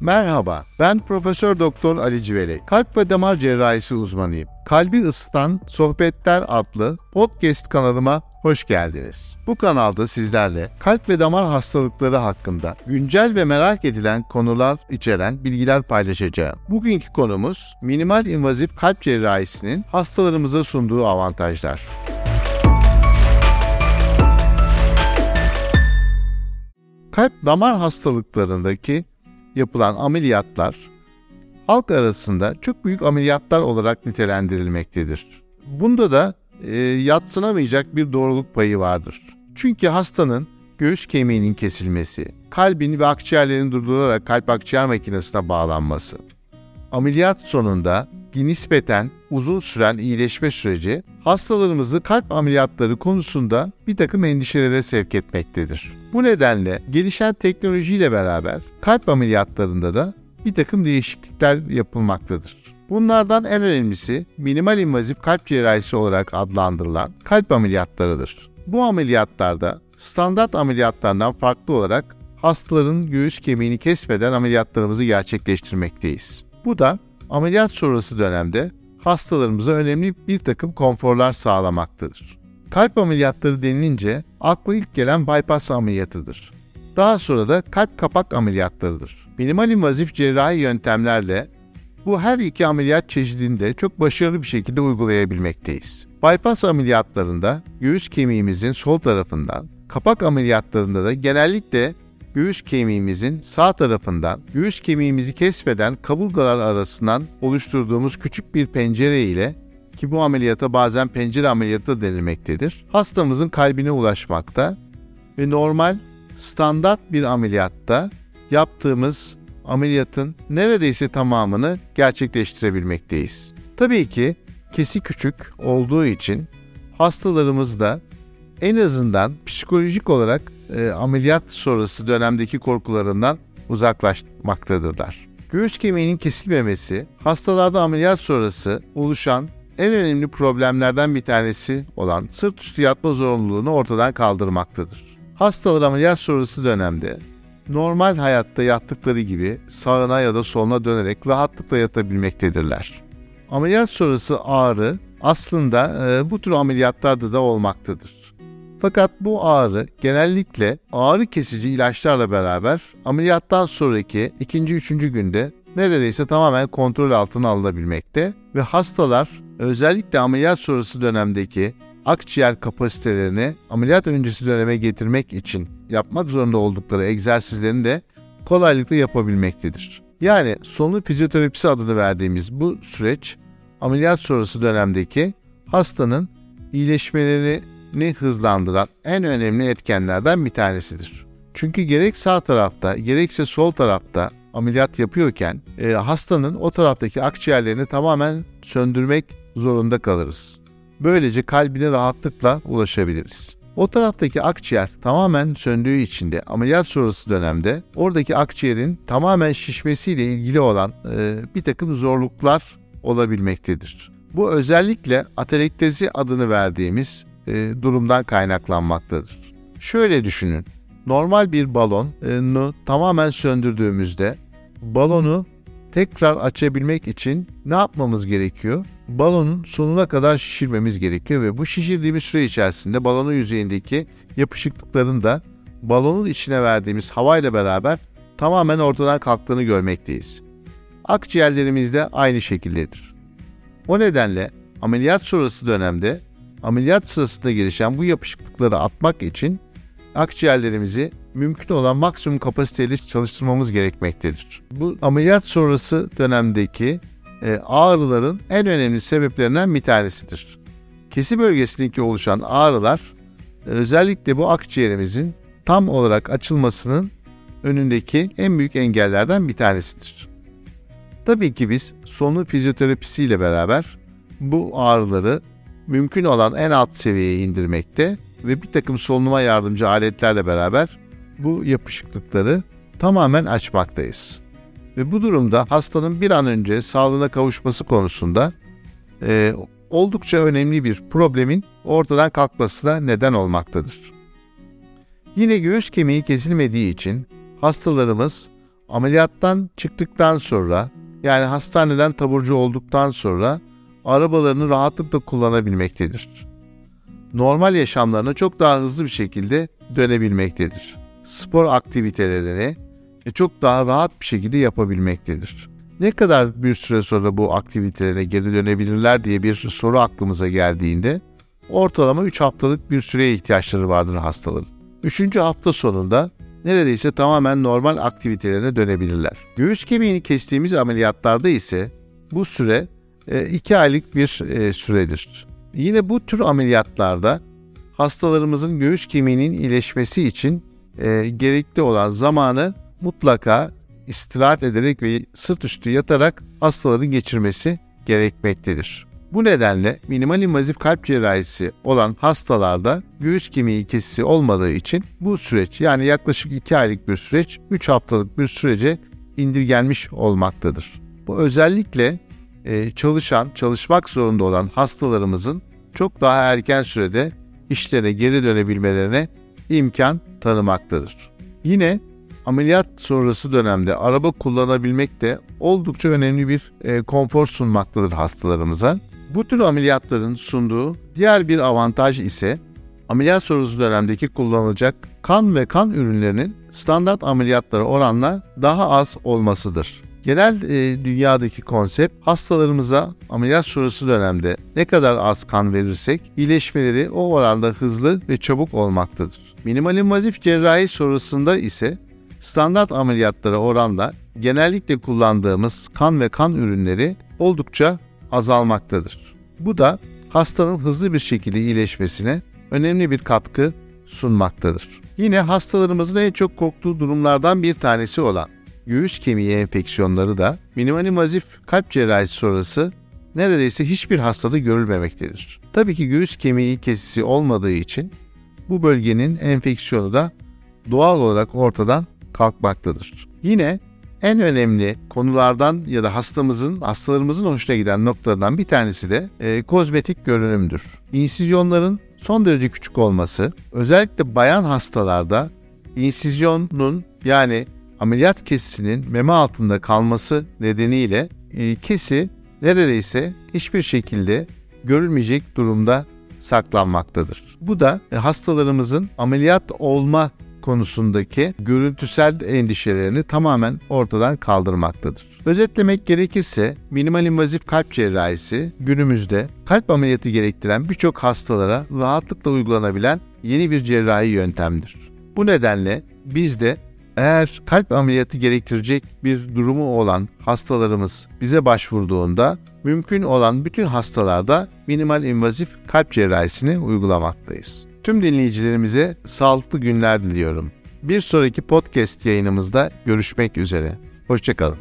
Merhaba, ben Profesör Doktor Ali Civeli. Kalp ve damar cerrahisi uzmanıyım. Kalbi ısıtan Sohbetler adlı podcast kanalıma hoş geldiniz. Bu kanalda sizlerle kalp ve damar hastalıkları hakkında güncel ve merak edilen konular içeren bilgiler paylaşacağım. Bugünkü konumuz minimal invazif kalp cerrahisinin hastalarımıza sunduğu avantajlar. Kalp damar hastalıklarındaki yapılan ameliyatlar halk arasında çok büyük ameliyatlar olarak nitelendirilmektedir. Bunda da e, yatsınamayacak bir doğruluk payı vardır. Çünkü hastanın göğüs kemiğinin kesilmesi, kalbin ve akciğerlerin durdurularak kalp akciğer makinesine bağlanması, ameliyat sonunda nispeten uzun süren iyileşme süreci hastalarımızı kalp ameliyatları konusunda bir takım endişelere sevk etmektedir. Bu nedenle gelişen teknolojiyle beraber kalp ameliyatlarında da bir takım değişiklikler yapılmaktadır. Bunlardan en önemlisi minimal invazif kalp cerrahisi olarak adlandırılan kalp ameliyatlarıdır. Bu ameliyatlarda standart ameliyatlardan farklı olarak hastaların göğüs kemiğini kesmeden ameliyatlarımızı gerçekleştirmekteyiz. Bu da ameliyat sonrası dönemde hastalarımıza önemli bir takım konforlar sağlamaktadır. Kalp ameliyatları denilince akla ilk gelen bypass ameliyatıdır. Daha sonra da kalp kapak ameliyatlarıdır. Minimal invazif cerrahi yöntemlerle bu her iki ameliyat çeşidinde çok başarılı bir şekilde uygulayabilmekteyiz. Bypass ameliyatlarında göğüs kemiğimizin sol tarafından, kapak ameliyatlarında da genellikle göğüs kemiğimizin sağ tarafından göğüs kemiğimizi kesmeden kaburgalar arasından oluşturduğumuz küçük bir pencere ile ki bu ameliyata bazen pencere ameliyatı denilmektedir. Hastamızın kalbine ulaşmakta ve normal standart bir ameliyatta yaptığımız ameliyatın neredeyse tamamını gerçekleştirebilmekteyiz. Tabii ki kesi küçük olduğu için hastalarımız da en azından psikolojik olarak e, ameliyat sonrası dönemdeki korkularından uzaklaşmaktadırlar. Göğüs kemiğinin kesilmemesi hastalarda ameliyat sonrası oluşan en önemli problemlerden bir tanesi olan sırt üstü yatma zorunluluğunu ortadan kaldırmaktadır. Hastalar ameliyat sonrası dönemde normal hayatta yattıkları gibi sağına ya da soluna dönerek rahatlıkla yatabilmektedirler. Ameliyat sonrası ağrı aslında e, bu tür ameliyatlarda da olmaktadır. Fakat bu ağrı genellikle ağrı kesici ilaçlarla beraber ameliyattan sonraki ikinci üçüncü günde neredeyse tamamen kontrol altına alınabilmekte ve hastalar özellikle ameliyat sonrası dönemdeki akciğer kapasitelerini ameliyat öncesi döneme getirmek için yapmak zorunda oldukları egzersizlerini de kolaylıkla yapabilmektedir. Yani solunum fizyoterapisi adını verdiğimiz bu süreç ameliyat sonrası dönemdeki hastanın iyileşmelerini hızlandıran en önemli etkenlerden bir tanesidir. Çünkü gerek sağ tarafta gerekse sol tarafta ameliyat yapıyorken e, hastanın o taraftaki akciğerlerini tamamen söndürmek zorunda kalırız. Böylece kalbine rahatlıkla ulaşabiliriz. O taraftaki akciğer tamamen söndüğü için de ameliyat sonrası dönemde oradaki akciğerin tamamen şişmesiyle ilgili olan e, bir takım zorluklar olabilmektedir. Bu özellikle atelektezi adını verdiğimiz e, durumdan kaynaklanmaktadır. Şöyle düşünün. Normal bir balonu tamamen söndürdüğümüzde balonu tekrar açabilmek için ne yapmamız gerekiyor? Balonun sonuna kadar şişirmemiz gerekiyor ve bu şişirdiğimiz süre içerisinde balonun yüzeyindeki yapışıklıkların da balonun içine verdiğimiz havayla beraber tamamen ortadan kalktığını görmekteyiz. Akciğerlerimiz de aynı şekildedir. O nedenle ameliyat sonrası dönemde ameliyat sırasında gelişen bu yapışıklıkları atmak için akciğerlerimizi mümkün olan maksimum kapasiteyle çalıştırmamız gerekmektedir. Bu ameliyat sonrası dönemdeki e, ağrıların en önemli sebeplerinden bir tanesidir. Kesi bölgesindeki oluşan ağrılar e, özellikle bu akciğerimizin tam olarak açılmasının önündeki en büyük engellerden bir tanesidir. Tabii ki biz sonu fizyoterapisiyle beraber bu ağrıları mümkün olan en alt seviyeye indirmekte ve bir takım solunuma yardımcı aletlerle beraber bu yapışıklıkları tamamen açmaktayız. Ve bu durumda hastanın bir an önce sağlığına kavuşması konusunda e, oldukça önemli bir problemin ortadan kalkmasına neden olmaktadır. Yine göğüs kemiği kesilmediği için hastalarımız ameliyattan çıktıktan sonra yani hastaneden taburcu olduktan sonra arabalarını rahatlıkla kullanabilmektedir. Normal yaşamlarına çok daha hızlı bir şekilde dönebilmektedir. Spor aktivitelerini çok daha rahat bir şekilde yapabilmektedir. Ne kadar bir süre sonra bu aktivitelere geri dönebilirler diye bir soru aklımıza geldiğinde ortalama 3 haftalık bir süreye ihtiyaçları vardır hastaların. 3. hafta sonunda neredeyse tamamen normal aktivitelerine dönebilirler. Göğüs kemiğini kestiğimiz ameliyatlarda ise bu süre 2 e, aylık bir e, süredir. Yine bu tür ameliyatlarda hastalarımızın göğüs kemiğinin iyileşmesi için e, gerekli olan zamanı mutlaka istirahat ederek ve sırt üstü yatarak hastaların geçirmesi gerekmektedir. Bu nedenle minimal invazif kalp cerrahisi olan hastalarda göğüs kemiği kesisi olmadığı için bu süreç yani yaklaşık 2 aylık bir süreç 3 haftalık bir sürece indirgenmiş olmaktadır. Bu özellikle e, çalışan, çalışmak zorunda olan hastalarımızın çok daha erken sürede işlere geri dönebilmelerine imkan tanımaktadır. Yine ameliyat sonrası dönemde araba kullanabilmek de oldukça önemli bir e, konfor sunmaktadır hastalarımıza. Bu tür ameliyatların sunduğu diğer bir avantaj ise ameliyat sonrası dönemdeki kullanılacak kan ve kan ürünlerinin standart ameliyatlara oranla daha az olmasıdır. Genel e, dünyadaki konsept hastalarımıza ameliyat sonrası dönemde ne kadar az kan verirsek iyileşmeleri o oranda hızlı ve çabuk olmaktadır. Minimal invazif cerrahi sonrasında ise standart ameliyatlara oranla genellikle kullandığımız kan ve kan ürünleri oldukça azalmaktadır. Bu da hastanın hızlı bir şekilde iyileşmesine önemli bir katkı sunmaktadır. Yine hastalarımızın en çok korktuğu durumlardan bir tanesi olan göğüs kemiği enfeksiyonları da minimal invazif kalp cerrahisi sonrası neredeyse hiçbir hastada görülmemektedir. Tabii ki göğüs kemiği kesisi olmadığı için bu bölgenin enfeksiyonu da doğal olarak ortadan kalkmaktadır. Yine en önemli konulardan ya da hastamızın, hastalarımızın hoşuna giden noktalardan bir tanesi de e, kozmetik görünümdür. İnsizyonların son derece küçük olması, özellikle bayan hastalarda insizyonun yani ameliyat kesisinin meme altında kalması nedeniyle e, kesi neredeyse hiçbir şekilde görülmeyecek durumda saklanmaktadır. Bu da e, hastalarımızın ameliyat olma konusundaki görüntüsel endişelerini tamamen ortadan kaldırmaktadır. Özetlemek gerekirse minimal invazif kalp cerrahisi günümüzde kalp ameliyatı gerektiren birçok hastalara rahatlıkla uygulanabilen yeni bir cerrahi yöntemdir. Bu nedenle biz de eğer kalp ameliyatı gerektirecek bir durumu olan hastalarımız bize başvurduğunda mümkün olan bütün hastalarda minimal invazif kalp cerrahisini uygulamaktayız. Tüm dinleyicilerimize sağlıklı günler diliyorum. Bir sonraki podcast yayınımızda görüşmek üzere. Hoşçakalın.